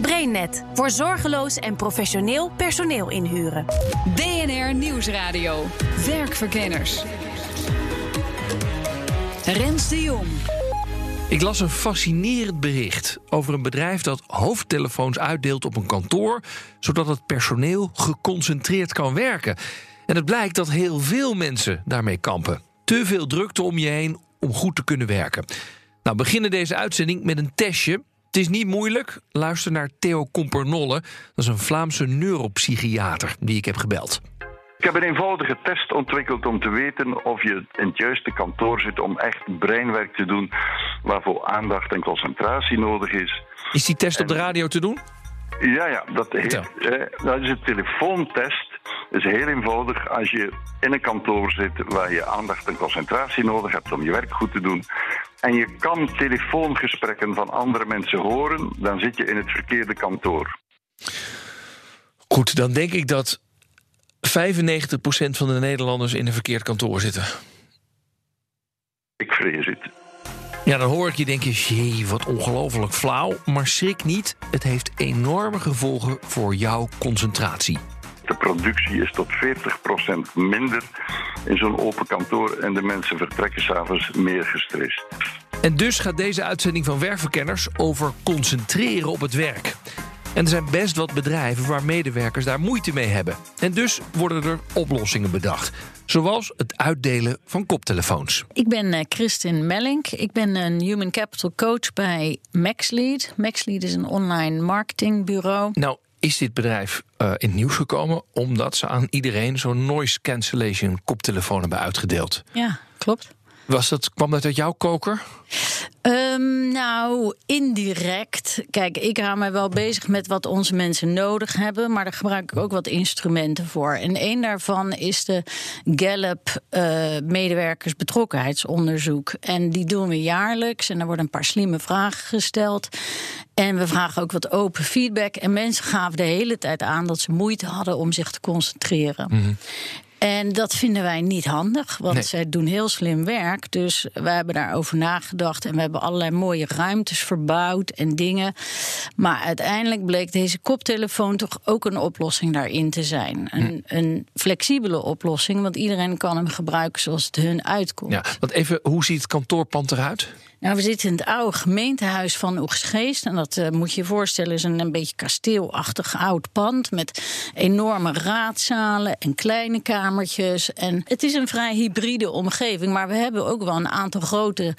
BrainNet voor zorgeloos en professioneel personeel inhuren. BNR Nieuwsradio. Werkverkenners. Rens de Jong. Ik las een fascinerend bericht over een bedrijf dat hoofdtelefoons uitdeelt op een kantoor, zodat het personeel geconcentreerd kan werken. En het blijkt dat heel veel mensen daarmee kampen. Te veel drukte om je heen om goed te kunnen werken. Nou, we beginnen deze uitzending met een testje. Het is niet moeilijk. Luister naar Theo Kompernolle. Dat is een Vlaamse neuropsychiater die ik heb gebeld. Ik heb een eenvoudige test ontwikkeld om te weten of je in het juiste kantoor zit om echt breinwerk te doen waarvoor aandacht en concentratie nodig is. Is die test op de radio te doen? Ja, ja, dat, heet, eh, dat is een telefoontest. Het is heel eenvoudig als je in een kantoor zit waar je aandacht en concentratie nodig hebt om je werk goed te doen. En je kan telefoongesprekken van andere mensen horen, dan zit je in het verkeerde kantoor. Goed, dan denk ik dat 95% van de Nederlanders in een verkeerd kantoor zitten. Ik vrees het. Ja, dan hoor ik je denken, jee, wat ongelooflijk flauw. Maar schrik niet, het heeft enorme gevolgen voor jouw concentratie. De productie is tot 40% minder in zo'n open kantoor en de mensen vertrekken s'avonds meer gestrest. En dus gaat deze uitzending van Werkverkenners over concentreren op het werk. En er zijn best wat bedrijven waar medewerkers daar moeite mee hebben. En dus worden er oplossingen bedacht. Zoals het uitdelen van koptelefoons. Ik ben uh, Christin Mellink. Ik ben een Human Capital Coach bij MaxLead. MaxLead is een online marketingbureau. Nou, is dit bedrijf uh, in het nieuws gekomen omdat ze aan iedereen zo'n noise cancellation koptelefoon hebben uitgedeeld. Ja, klopt. Was dat, kwam dat uit jouw koker? Um, nou, indirect. Kijk, ik hou mij wel bezig met wat onze mensen nodig hebben, maar daar gebruik ik ook wat instrumenten voor. En een daarvan is de Gallup uh, medewerkersbetrokkenheidsonderzoek. En die doen we jaarlijks en er worden een paar slimme vragen gesteld. En we vragen ook wat open feedback. En mensen gaven de hele tijd aan dat ze moeite hadden om zich te concentreren. -hmm. En dat vinden wij niet handig, want nee. zij doen heel slim werk. Dus we hebben daarover nagedacht en we hebben allerlei mooie ruimtes verbouwd en dingen. Maar uiteindelijk bleek deze koptelefoon toch ook een oplossing daarin te zijn. Een, hm. een flexibele oplossing, want iedereen kan hem gebruiken zoals het hun uitkomt. Ja, want even, hoe ziet het kantoorpand eruit? Nou, we zitten in het oude gemeentehuis van Oegsgeest. En dat uh, moet je je voorstellen, is een, een beetje kasteelachtig oud pand. Met enorme raadzalen en kleine En het is een vrij hybride omgeving. Maar we hebben ook wel een aantal grote.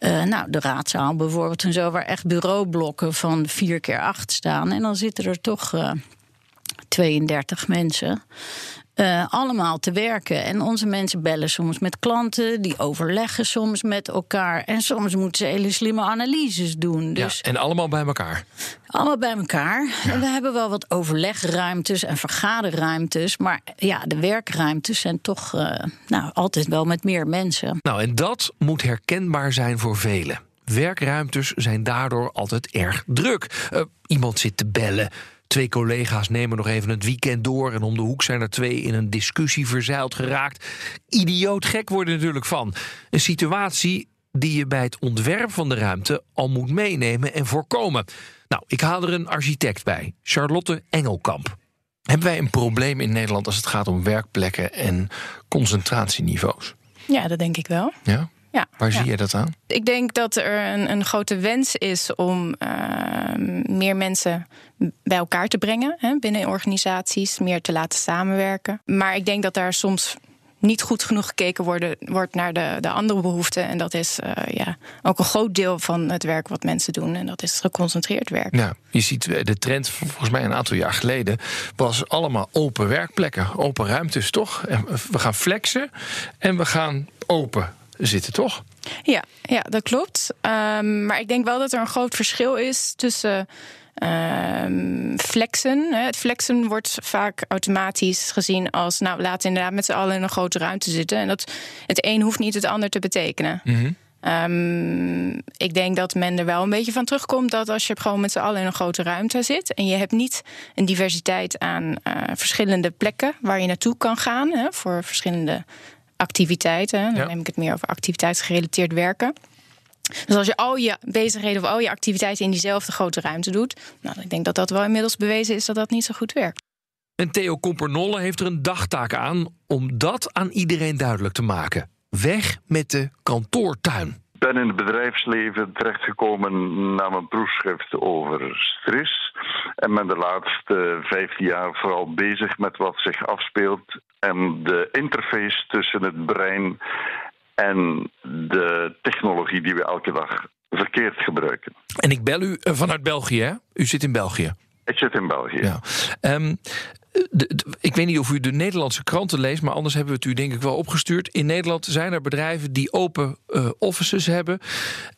Uh, nou, de raadzaal bijvoorbeeld en zo, waar echt bureaublokken van 4 keer 8 staan. En dan zitten er toch. Uh, 32 mensen. Uh, allemaal te werken. En onze mensen bellen soms met klanten, die overleggen soms met elkaar. En soms moeten ze hele slimme analyses doen. Dus ja, en allemaal bij elkaar? Allemaal bij elkaar. Ja. En we hebben wel wat overlegruimtes en vergaderruimtes. Maar ja, de werkruimtes zijn toch uh, nou, altijd wel met meer mensen. Nou, en dat moet herkenbaar zijn voor velen. Werkruimtes zijn daardoor altijd erg druk. Uh, iemand zit te bellen. Twee collega's nemen nog even het weekend door. En om de hoek zijn er twee in een discussie verzeild geraakt. Idioot gek worden natuurlijk van. Een situatie die je bij het ontwerp van de ruimte al moet meenemen en voorkomen. Nou, ik haal er een architect bij, Charlotte Engelkamp. Hebben wij een probleem in Nederland als het gaat om werkplekken en concentratieniveaus? Ja, dat denk ik wel. Ja? Ja, Waar ja. zie je dat aan? Ik denk dat er een, een grote wens is om uh, meer mensen bij elkaar te brengen hè, binnen organisaties, meer te laten samenwerken. Maar ik denk dat daar soms niet goed genoeg gekeken worden, wordt naar de, de andere behoeften. En dat is uh, ja, ook een groot deel van het werk wat mensen doen. En dat is geconcentreerd werk. Ja, je ziet de trend, volgens mij een aantal jaar geleden, was allemaal open werkplekken, open ruimtes, toch? En we gaan flexen en we gaan open zitten, toch? Ja, ja dat klopt. Um, maar ik denk wel dat er een groot verschil is tussen Ehm, flexen. Het flexen wordt vaak automatisch gezien als... nou, laten inderdaad met z'n allen in een grote ruimte zitten. En dat het een hoeft niet het ander te betekenen. Ehm, ik denk dat men er wel een beetje van terugkomt dat als je gewoon met z'n allen in een grote ruimte zit en je hebt niet een diversiteit aan eh, verschillende plekken waar je naartoe kan gaan hè, voor verschillende activiteiten. Dan Ja. neem ik het meer over activiteitsgerelateerd werken. Dus als je al je bezigheden of al je activiteiten in diezelfde grote ruimte doet, nou, ik denk dat dat wel inmiddels bewezen is dat dat niet zo goed werkt. En Theo Kompernolle heeft er een dagtaak aan om dat aan iedereen duidelijk te maken. Weg met de kantoortuin. Ik ben in het bedrijfsleven terechtgekomen na mijn proefschrift over stress. En ben de laatste 15 jaar vooral bezig met wat zich afspeelt. En de interface tussen het brein en de technologie die we elke dag verkeerd gebruiken. En ik bel u eh, vanuit België, hè? U zit in België. Ik zit in België. Ja. Ehm, de- de- ik weet niet of u de Nederlandse kranten leest, maar anders hebben we het u denk ik wel opgestuurd. In Nederland zijn er bedrijven die open eh, offices hebben.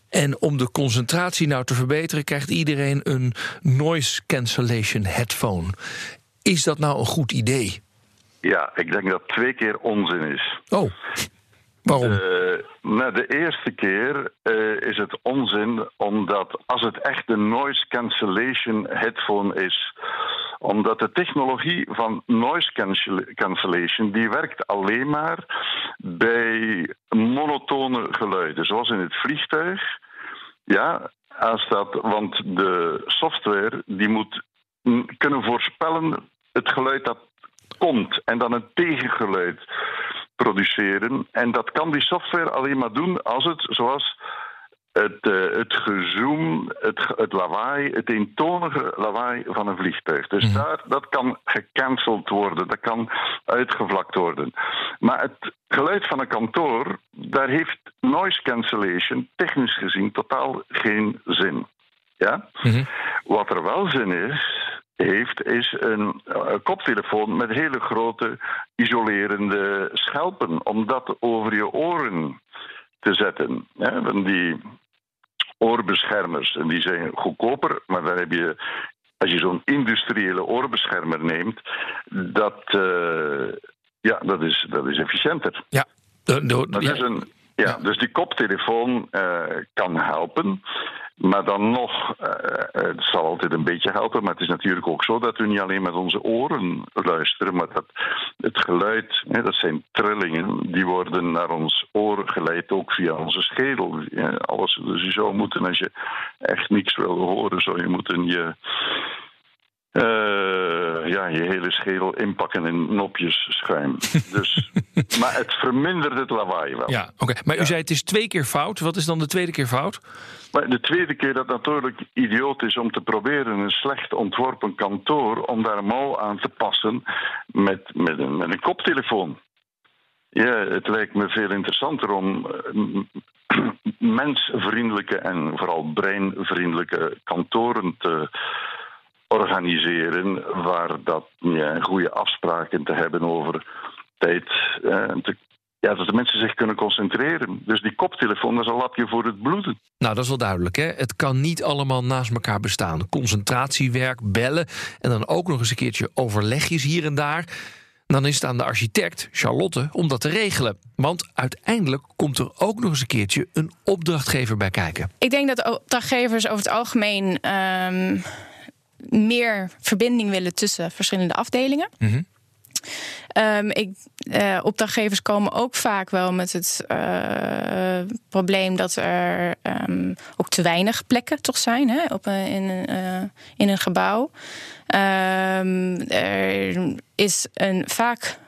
En om de concentratie nou te verbeteren, krijgt iedereen een noise cancellation headphone. Is dat nou een goed idee? Ja, ik denk dat twee keer onzin is. Oh, waarom? Nou, de eerste keer eh, is het onzin, omdat als het echt een noise cancellation headphone is, omdat de technologie van noise cancel- cancellation die werkt alleen maar bij monotone geluiden, zoals in het vliegtuig. Ja, als dat, want de software die moet kunnen voorspellen het geluid dat komt en dan een tegengeluid produceren. En dat kan die software alleen maar doen als het, zoals het, eh, het gezoom, het, het lawaai, het eentonige lawaai van een vliegtuig. Dus daar, dat kan gecanceld worden, dat kan uitgevlakt worden. Maar het geluid van een kantoor, daar heeft noise cancellation technisch gezien totaal geen zin. Ja? Wat er wel zin is, heeft, is een eh, koptelefoon met hele grote isolerende schelpen. Om dat over je oren te zetten. Hè? Die oorbeschermers. En die zijn goedkoper, maar dan heb je. Als je zo'n industriële oorbeschermer neemt, dat, eh, ja, dat, is, dat is efficiënter. Ja, de, de- Dat ja. is een, ja, dus die koptelefoon eh, kan helpen. Maar dan nog, eh, het zal altijd een beetje helpen. Maar het is natuurlijk ook zo dat we niet alleen met onze oren luisteren. Maar dat het geluid, dat zijn trillingen, die worden naar ons oor geleid ook via onze schedel. Alles, dus je zou moeten, als je echt niks wil horen, zou je moeten je. Eh, ja, je hele schedel inpakken in nopjes schuim. dus, maar het vermindert het lawaai wel. Ja, oké. Maar u zei het is twee keer fout. Wat is dan de tweede keer fout? Maar de tweede keer dat natuurlijk idioot is om te proberen een slecht ontworpen kantoor om daar een mouw aan te passen met, met, een, met een koptelefoon. Ja, het lijkt me veel interessanter om eh, mensvriendelijke en vooral breinvriendelijke kantoren te organiseren waar dat ja, goede afspraken te hebben over tijd. eh, te, ja, dat de mensen zich kunnen concentreren. Dus die koptelefoon dat is een lapje voor het bloeden. Nou, dat is wel duidelijk. Hè? Het kan niet allemaal naast elkaar bestaan. Concentratiewerk, bellen en dan ook nog eens een keertje overlegjes hier en daar. Dan is het aan de architect, Charlotte, om dat te regelen. Want uiteindelijk komt er ook nog eens een keertje een opdrachtgever bij kijken. Ik denk dat opdrachtgevers over het algemeen ehm, meer verbinding willen tussen verschillende afdelingen. Ehm, ik, eh, opdrachtgevers komen ook vaak wel met het eh, probleem dat er ehm, ook te weinig plekken toch zijn hè, op een, in, een, eh, in een gebouw. Ehm, er is een, vaak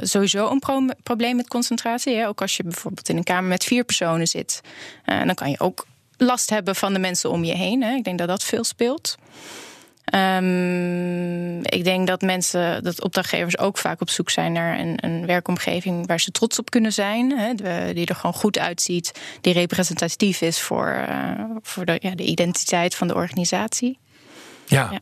sowieso een pro- probleem met concentratie. Hè. Ook als je bijvoorbeeld in een kamer met vier personen zit, dan kan je ook last hebben van de mensen om je heen. Hè. Ik denk dat dat veel speelt. Ehm, ik denk dat mensen, dat opdrachtgevers ook vaak op zoek zijn naar een, een werkomgeving waar ze trots op kunnen zijn. Hè, die er gewoon goed uitziet, die representatief is voor, eh, voor de, ja, de identiteit van de organisatie. Ja. Ja.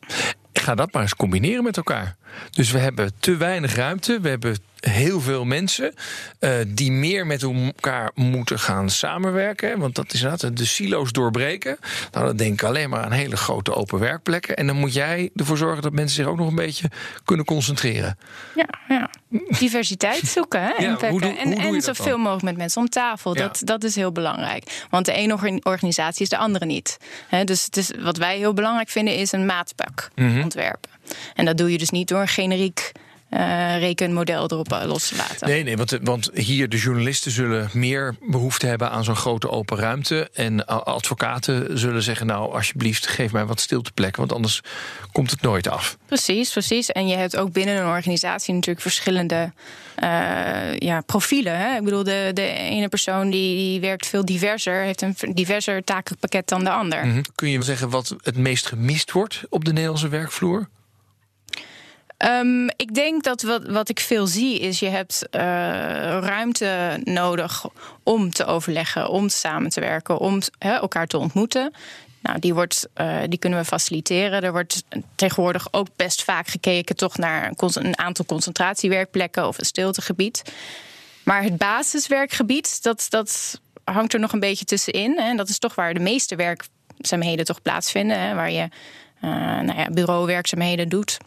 Ga dat maar eens combineren met elkaar. Dus we hebben te weinig ruimte, we hebben heel veel mensen uh, die meer met elkaar moeten gaan samenwerken. Want dat is inderdaad de silo's doorbreken. Nou, dan denk ik alleen maar aan hele grote open werkplekken. En dan moet jij ervoor zorgen dat mensen zich ook nog een beetje kunnen concentreren. Ja, ja. diversiteit zoeken hè, ja, hoe doe, en, en zoveel mogelijk met mensen om tafel. Dat, dat is heel belangrijk. Want de ene organisatie is de andere niet. dus, dus wat wij heel belangrijk vinden is een maatpak mhm. ontwerpen. En dat doe je dus niet door een generiek uh, rekenmodel erop uh, los te laten. Nee, nee, want, want hier de journalisten zullen meer behoefte hebben aan zo'n grote open ruimte. En advocaten zullen zeggen: Nou, alsjeblieft, geef mij wat stilteplekken, want anders komt het nooit af. Precies, precies. En je hebt ook binnen een organisatie natuurlijk verschillende uh, ja, profielen. Hè? Ik bedoel, de, de ene persoon die, die werkt veel diverser, heeft een diverser takenpakket dan de ander. Mm -hmm. Kun je zeggen wat het meest gemist wordt op de Nederlandse werkvloer? Um, ik denk dat wat, wat ik veel zie is, je hebt uh, ruimte nodig om te overleggen, om samen te werken, om elkaar te ontmoeten. Nou, die, wordt, uh, die kunnen we faciliteren. Er wordt tegenwoordig ook best vaak gekeken toch naar een, een aantal concentratiewerkplekken of een stiltegebied. Maar het basiswerkgebied, dat, dat hangt er nog een beetje tussenin. En dat is toch waar de meeste werkzaamheden toch plaatsvinden. Hè, waar je uh, nou ja, bureauwerkzaamheden doet.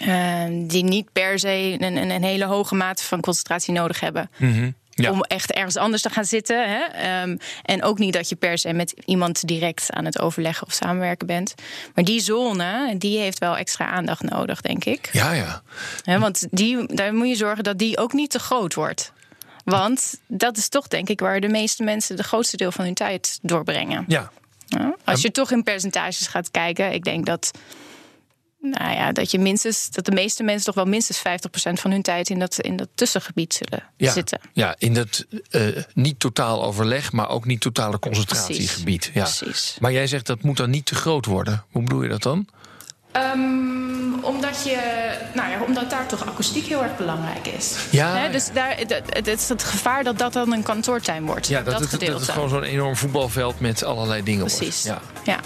Ehm, die niet per se een, een, een, hele hoge mate van concentratie nodig hebben. Mhm, om echt ergens anders te gaan zitten. Hè? Ehm, en ook niet dat je per se met iemand direct aan het overleggen of samenwerken bent. Maar die zone, die heeft wel extra aandacht nodig, denk ik. Ja, ja. want die, daar moet je zorgen dat die ook niet te groot wordt. Want dat is toch, denk ik, waar de meeste mensen de grootste deel van hun tijd doorbrengen. Ja. als je toch in percentages gaat kijken, ik denk dat nou ja, dat je minstens, dat de meeste mensen toch wel minstens 50% van hun tijd in dat, in dat tussengebied zullen zitten. Ja, in dat uh, niet totaal overleg, maar ook niet totale concentratiegebied. Ja. Precies. Maar jij zegt dat moet dan niet te groot worden. Hoe bedoel je dat dan? Um, omdat, je, nou ja, omdat daar toch akoestiek heel erg belangrijk is. Ja. dus daar, het, is het gevaar dat dat dan een kantoortuin wordt. Ja, dat, dat, het, dat het gewoon zo'n enorm voetbalveld met allerlei dingen Precies. wordt. Ja. ja.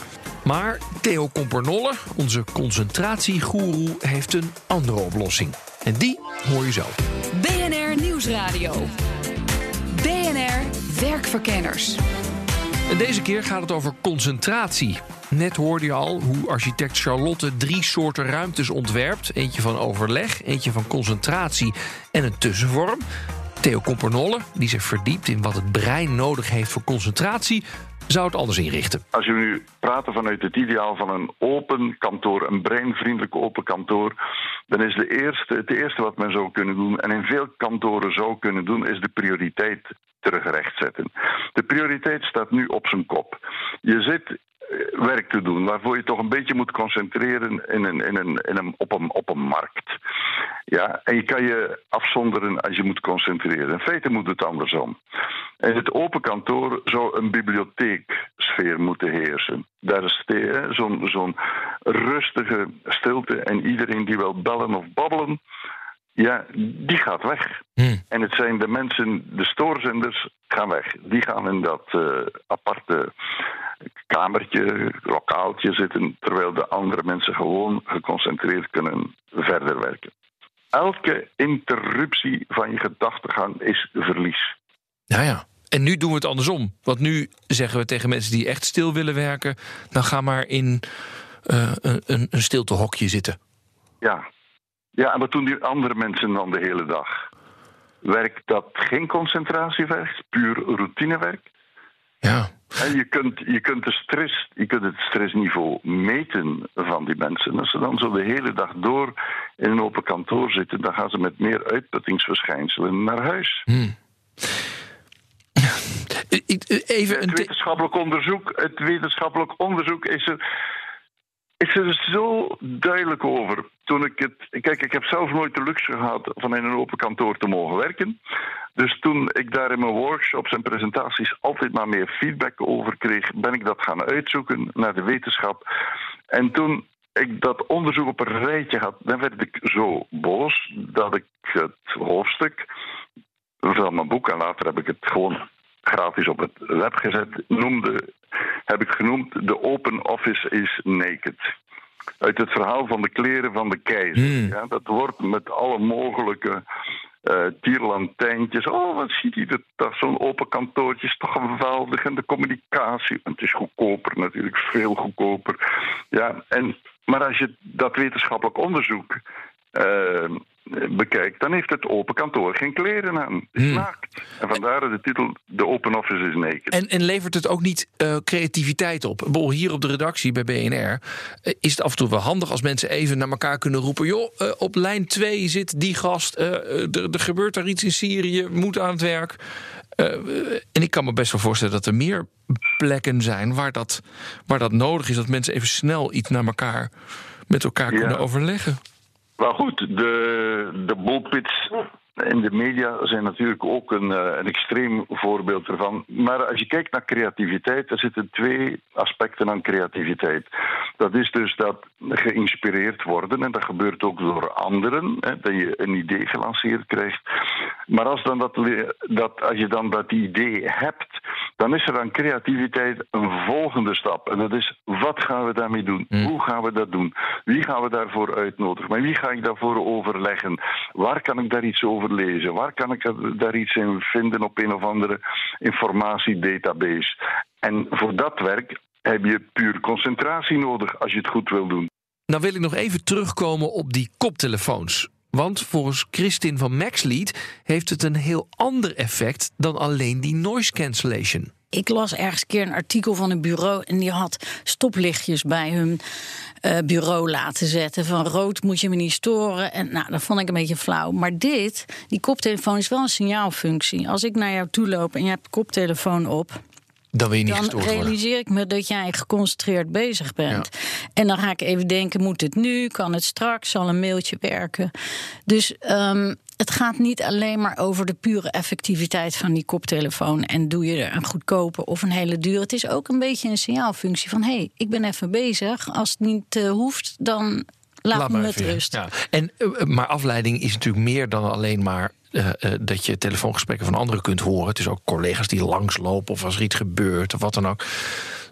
Maar Theo Kompernolle, onze concentratiegoeroe, heeft een andere oplossing. En die hoor je zo. BNR Nieuwsradio. BNR Werkverkenners. En deze keer gaat het over concentratie. Net hoorde je al hoe architect Charlotte drie soorten ruimtes ontwerpt. Eentje van overleg, eentje van concentratie en een tussenvorm. Theo Kompernolle, die zich verdiept in wat het brein nodig heeft voor concentratie, zou het anders inrichten. Als we nu praten vanuit het ideaal van een open kantoor, een breinvriendelijk open kantoor, dan is de eerste, het eerste wat men zou kunnen doen, en in veel kantoren zou kunnen doen, is de prioriteit terugrechtzetten. De prioriteit staat nu op zijn kop. Je zit werk te doen, waarvoor je toch een beetje moet concentreren in een, in een, in een, op, een, op een markt. Ja, en je kan je afzonderen als je moet concentreren. In feite moet het andersom. In het open kantoor zou een bibliotheeksfeer moeten heersen. Daar is zo'n zo'n rustige stilte en iedereen die wil bellen of babbelen, ja, die gaat weg. Hmm. En het zijn de mensen, de stoorzenders, gaan weg. Die gaan in dat uh, aparte kamertje, lokaaltje zitten, terwijl de andere mensen gewoon geconcentreerd kunnen verder werken. Elke interruptie van je gedachtegang is verlies. Ja, ja. En nu doen we het andersom. Want nu zeggen we tegen mensen die echt stil willen werken: dan ga maar in uh, een, een stiltehokje zitten. Ja. ja, en wat doen die andere mensen dan de hele dag? Werk dat geen concentratiewerk, puur routinewerk? Ja. En je kunt, je kunt de stress, je kunt het stressniveau meten van die mensen. Als ze dan zo de hele dag door in een open kantoor zitten, dan gaan ze met meer uitputtingsverschijnselen naar huis. Hmm. Even een het wetenschappelijk onderzoek, het wetenschappelijk onderzoek is er, is er zo duidelijk over. Toen ik het. Kijk, ik heb zelf nooit de luxe gehad van in een open kantoor te mogen werken. Dus toen ik daar in mijn workshops en presentaties altijd maar meer feedback over kreeg, ben ik dat gaan uitzoeken naar de wetenschap. En toen ik dat onderzoek op een rijtje had, dan werd ik zo boos dat ik het hoofdstuk van mijn boek, en later heb ik het gewoon gratis op het web gezet, noemde, heb ik genoemd The Open Office is Naked. Uit het verhaal van de kleren van de keizer. Hmm. Ja, dat wordt met alle mogelijke uh, tierlantijntjes. Oh, wat ziet hij dat? Zo'n open kantoortje is toch geweldig. En de communicatie. het is goedkoper natuurlijk, veel goedkoper. Ja, en, maar als je dat wetenschappelijk onderzoek uh, bekijkt, dan heeft het open kantoor geen kleren aan. Het is hmm. naakt. En vandaar de titel De Open Office is naked. En, en levert het ook niet uh, creativiteit op? Hier op de redactie bij BNR uh, is het af en toe wel handig als mensen even naar elkaar kunnen roepen: joh, uh, op lijn 2 zit die gast, er gebeurt daar iets in Syrië, moet aan het werk. en ik kan me best wel voorstellen dat er meer plekken zijn waar dat, waar dat nodig is, dat mensen even snel iets naar elkaar met elkaar kunnen overleggen. Maar goed, de, de bullpits in de media zijn natuurlijk ook een, eh, een extreem voorbeeld ervan. Maar als je kijkt naar creativiteit, er zitten twee aspecten aan creativiteit. Dat is dus dat geïnspireerd worden, en dat gebeurt ook door anderen, hè, dat je een idee gelanceerd krijgt. Maar als, dan dat, dat, als je dan dat idee hebt, dan is er aan creativiteit een volgende stap. En dat is, wat gaan we daarmee doen? Hm. Hoe gaan we dat doen? Wie gaan we daarvoor uitnodigen? Maar wie ga ik daarvoor overleggen? Waar kan ik daar iets over lezen? Waar kan ik daar iets in vinden op een of andere informatiedatabase? En voor dat werk heb je puur concentratie nodig als je het goed wil doen. Nou wil ik nog even terugkomen op die koptelefoons. Want volgens Christin van Maxlead heeft het een heel ander effect dan alleen die noise cancellation. Ik las ergens een keer een artikel van een bureau en die had stoplichtjes bij hun uh, bureau laten zetten. Van rood moet je me niet storen. En nou, dat vond ik een beetje flauw. Maar dit, die koptelefoon is wel een signaalfunctie. Als ik naar jou toe loop en je hebt koptelefoon op dan wil je niet dan realiseer ik me dat jij geconcentreerd bezig bent. En dan ga ik even denken: moet het nu? Kan het straks? Zal een mailtje werken? Dus um, het gaat niet alleen maar over de pure effectiviteit van die koptelefoon. En doe je er een goedkope of een hele duur. Het is ook een beetje een signaalfunctie van: hé, hey, ik ben even bezig. Als het niet uh, hoeft, dan laat, me met rust. Ja. En, uh, maar afleiding is natuurlijk meer dan alleen maar uh, uh, dat je telefoongesprekken van anderen kunt horen. Het is ook collega's die langslopen of als er iets gebeurt of wat dan ook.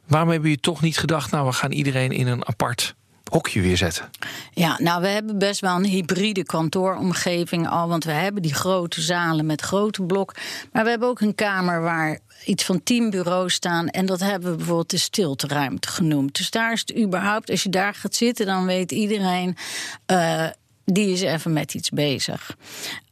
Waarom hebben jullie toch niet gedacht, nou, we gaan iedereen in een apart hokje weer zetten? Ja, nou, we hebben best wel een hybride kantooromgeving al. Want we hebben die grote zalen met grote blok. Maar we hebben ook een kamer waar iets van tien bureaus staan. En dat hebben we bijvoorbeeld de stilteruimte genoemd. Dus daar is het überhaupt, als je daar gaat zitten, dan weet iedereen. Uh, die is even met iets bezig.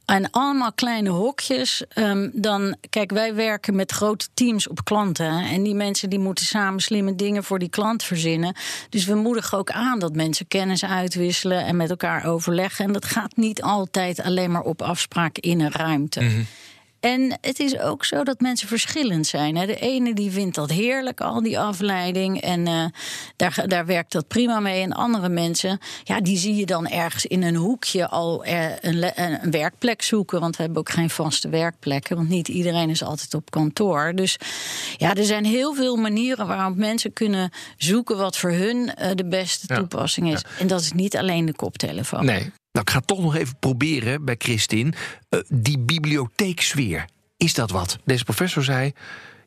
En allemaal kleine hokjes. Um, dan, kijk, wij werken met grote teams op klanten. En die mensen die moeten samen slimme dingen voor die klant verzinnen. Dus we moedigen ook aan dat mensen kennis uitwisselen en met elkaar overleggen. En dat gaat niet altijd alleen maar op afspraak in een ruimte. Mm en het is ook zo dat mensen verschillend zijn. Hè. De ene die vindt dat heerlijk, al die afleiding. En uh, daar, daar werkt dat prima mee. En andere mensen, ja, die zie je dan ergens in een hoekje al uh, een, een, werkplek zoeken. Want we hebben ook geen vaste werkplekken. Want niet iedereen is altijd op kantoor. Dus ja, er zijn heel veel manieren waarop mensen kunnen zoeken wat voor hun uh, de beste toepassing is. Ja. En dat is niet alleen de koptelefoon. Nee, nou, ik ga toch nog even proberen bij Christin. Uh, die bibliotheeksfeer. Is dat wat? Deze professor zei: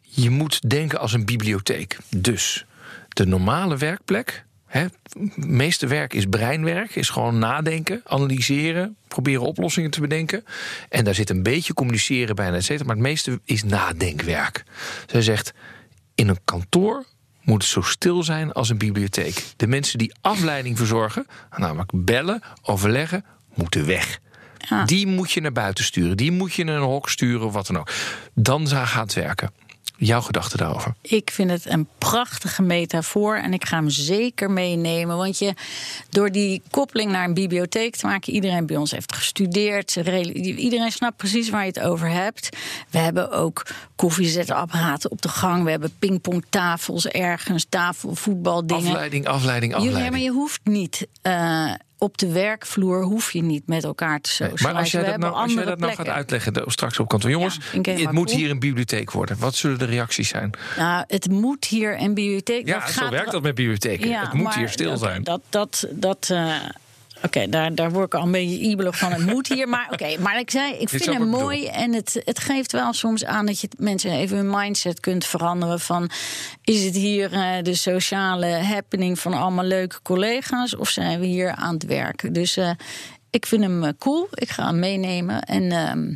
je moet denken als een bibliotheek. Dus de normale werkplek. Het meeste werk is breinwerk, is gewoon nadenken, analyseren, proberen oplossingen te bedenken. En daar zit een beetje communiceren bij, et cetera, maar het meeste is nadenkwerk. Zij zegt: in een kantoor moet zo stil zijn als een bibliotheek. De mensen die afleiding verzorgen, namelijk bellen, overleggen, moeten weg. Die moet je naar buiten sturen. Die moet je naar een hok sturen of wat dan ook. Dan gaat het werken. Jouw gedachten daarover? Ik vind het een prachtige metafoor en ik ga hem zeker meenemen. Want je, door die koppeling naar een bibliotheek te maken, iedereen bij ons heeft gestudeerd. Iedereen snapt precies waar je het over hebt. We hebben ook koffiezetapparaten op de gang. We hebben pingpongtafels ergens, tafelvoetbaldingen. Afleiding, afleiding, afleiding. Ja, maar je hoeft niet. Uh, op de werkvloer hoef je niet met elkaar te socialiseren. maar als jij dat, nou, als jij dat nou gaat uitleggen straks op kantoor. Jongens, het moet hier een bibliotheek worden. Wat zullen de reacties zijn? Nou, het moet hier een bibliotheek. Ja, zo werkt dat met bibliotheken. Ja, het moet hier stil zijn. Dat, dat, dat, uh, Oké, daar, daar word ik al een beetje ibelig van. Het moet hier. Maar oké, maar ik zei, ik vind het mooi. En het, het geeft wel soms aan dat je mensen even hun mindset kunt veranderen. Van is het hier uh, de sociale happening van allemaal leuke collega's? Of zijn we hier aan het werken? Dus uh, ik vind hem cool. Ik ga hem meenemen. En ehm,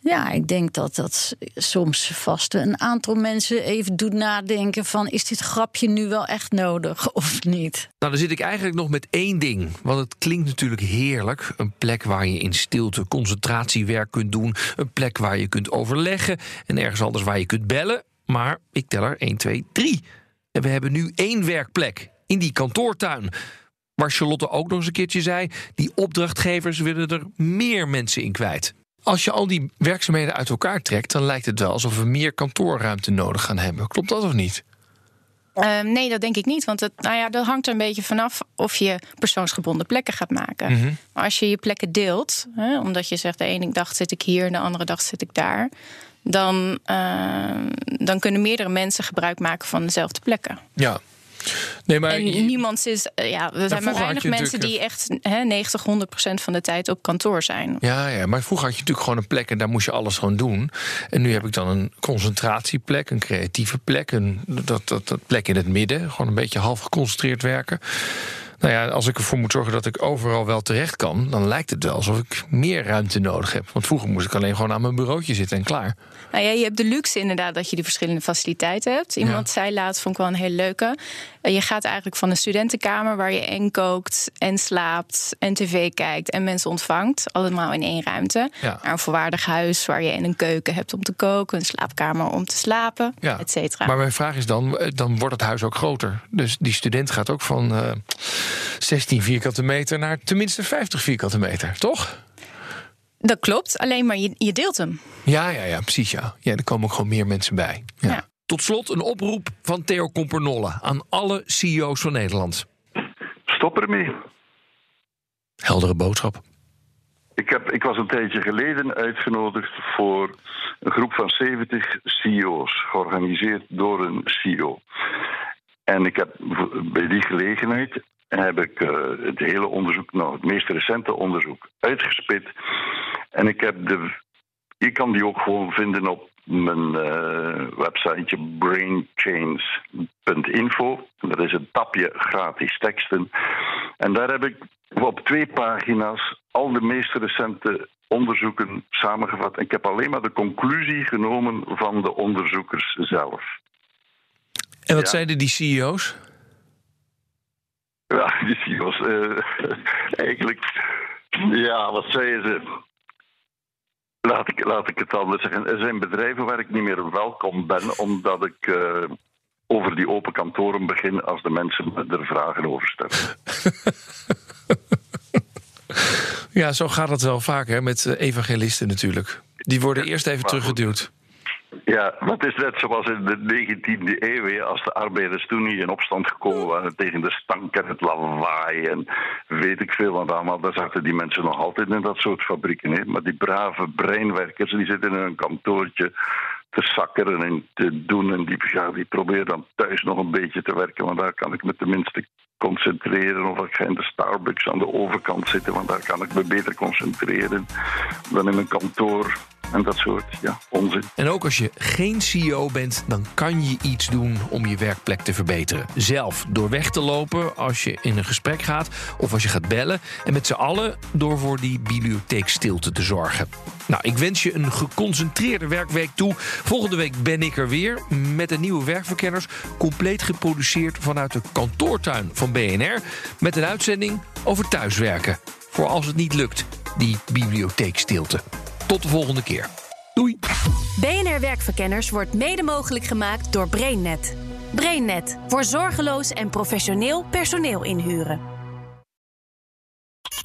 ja, ik denk dat dat soms vast een aantal mensen even doet nadenken van... is dit grapje nu wel echt nodig of niet? Nou, dan zit ik eigenlijk nog met één ding. Want het klinkt natuurlijk heerlijk. Een plek waar je in stilte concentratiewerk kunt doen. Een plek waar je kunt overleggen. En ergens anders waar je kunt bellen. Maar ik tel er 1, 2, 3. En we hebben nu één werkplek in die kantoortuin. Waar Charlotte ook nog eens een keertje zei: die opdrachtgevers willen er meer mensen in kwijt. Als je al die werkzaamheden uit elkaar trekt, dan lijkt het wel alsof we meer kantoorruimte nodig gaan hebben. Klopt dat of niet? Ehm, nee, dat denk ik niet. Want het, nou ja, dat hangt er een beetje vanaf of je persoonsgebonden plekken gaat maken. Mhm. Maar als je je plekken deelt, hè, omdat je zegt de ene dag zit ik hier en de andere dag zit ik daar. Dan, ehm, dan kunnen meerdere mensen gebruik maken van dezelfde plekken. Ja. Nee, maar en niemand is. eh, Ja, er zijn maar vroeger had weinig mensen die echt hè, 90, 100 procent van de tijd op kantoor zijn. Ja, ja, maar vroeger had je natuurlijk gewoon een plek en daar moest je alles gewoon doen. En nu heb ik dan een concentratieplek, een creatieve plek, een dat, dat, dat plek in het midden, gewoon een beetje half geconcentreerd werken. Nou ja, als ik ervoor moet zorgen dat ik overal wel terecht kan, dan lijkt het wel alsof ik meer ruimte nodig heb. Want vroeger moest ik alleen gewoon aan mijn bureautje zitten en klaar. Nou ja, je hebt de luxe inderdaad dat je die verschillende faciliteiten hebt. Iemand zei laatst, vond ik wel een hele leuke. Eh, Je gaat eigenlijk van een studentenkamer waar je en kookt en slaapt en tv kijkt en mensen ontvangt. Allemaal in één ruimte. Ja. Naar een volwaardig huis waar je en een keuken hebt om te koken, een slaapkamer om te slapen, Ja. et cetera. Maar mijn vraag is dan, eh, dan wordt het huis ook groter. Dus die student gaat ook van eh 16 vierkante meter naar tenminste 50 vierkante meter, toch? Dat klopt, alleen maar je, je deelt hem. Ja, ja, ja, precies. Ja. ja, er komen ook gewoon meer mensen bij. Ja. Ja. Tot slot een oproep van Theo Compernolle aan alle CEO's van Nederland. Stop ermee. Heldere boodschap. Ik, heb, ik was een tijdje geleden uitgenodigd voor een groep van 70 CEO's, georganiseerd door een CEO. En ik heb bij die gelegenheid heb ik eh, het hele onderzoek, nou het meest recente onderzoek, uitgespit. En ik heb de. Je kan die ook gewoon vinden op mijn eh, websiteje brainchains.info. Dat is een tapje gratis teksten. En daar heb ik op twee pagina's al de meest recente onderzoeken samengevat. En ik heb alleen maar de conclusie genomen van de onderzoekers zelf. En wat Ja. zeiden die CEO's? Ja, die CEO's. eh eigenlijk. Ja, wat zeiden ze? Laat ik, laat ik het anders zeggen. Er zijn bedrijven waar ik niet meer welkom ben, omdat ik eh, over die open kantoren begin als de mensen me er vragen over stellen. Ja, zo gaat het wel vaak hè, met evangelisten natuurlijk. Die worden eerst even teruggeduwd. Ja, dat is net zoals in de 19e eeuw, als de arbeiders toen niet in opstand gekomen waren tegen de stank en het lawaai en weet ik veel wat allemaal. Daar zaten die mensen nog altijd in dat soort fabrieken. Hè. Maar die brave breinwerkers, die zitten in hun kantoortje te sakkeren en te doen. En die, ja, die proberen dan thuis nog een beetje te werken, want daar kan ik me tenminste concentreren. Of ik ga in de Starbucks aan de overkant zitten, want daar kan ik me beter concentreren dan in mijn kantoor. En dat soort ja, onzin. En ook als je geen CEO bent, dan kan je iets doen om je werkplek te verbeteren. Zelf door weg te lopen als je in een gesprek gaat of als je gaat bellen. En met z'n allen door voor die bibliotheekstilte te zorgen. Nou, ik wens je een geconcentreerde werkweek toe. Volgende week ben ik er weer met de nieuwe werkverkenners. Compleet geproduceerd vanuit de kantoortuin van BNR. Met een uitzending over thuiswerken. Voor als het niet lukt, die bibliotheekstilte. Tot de volgende keer. Doei. BNR Werkverkenners wordt mede mogelijk gemaakt door BrainNet. BrainNet voor zorgeloos en professioneel personeel inhuren.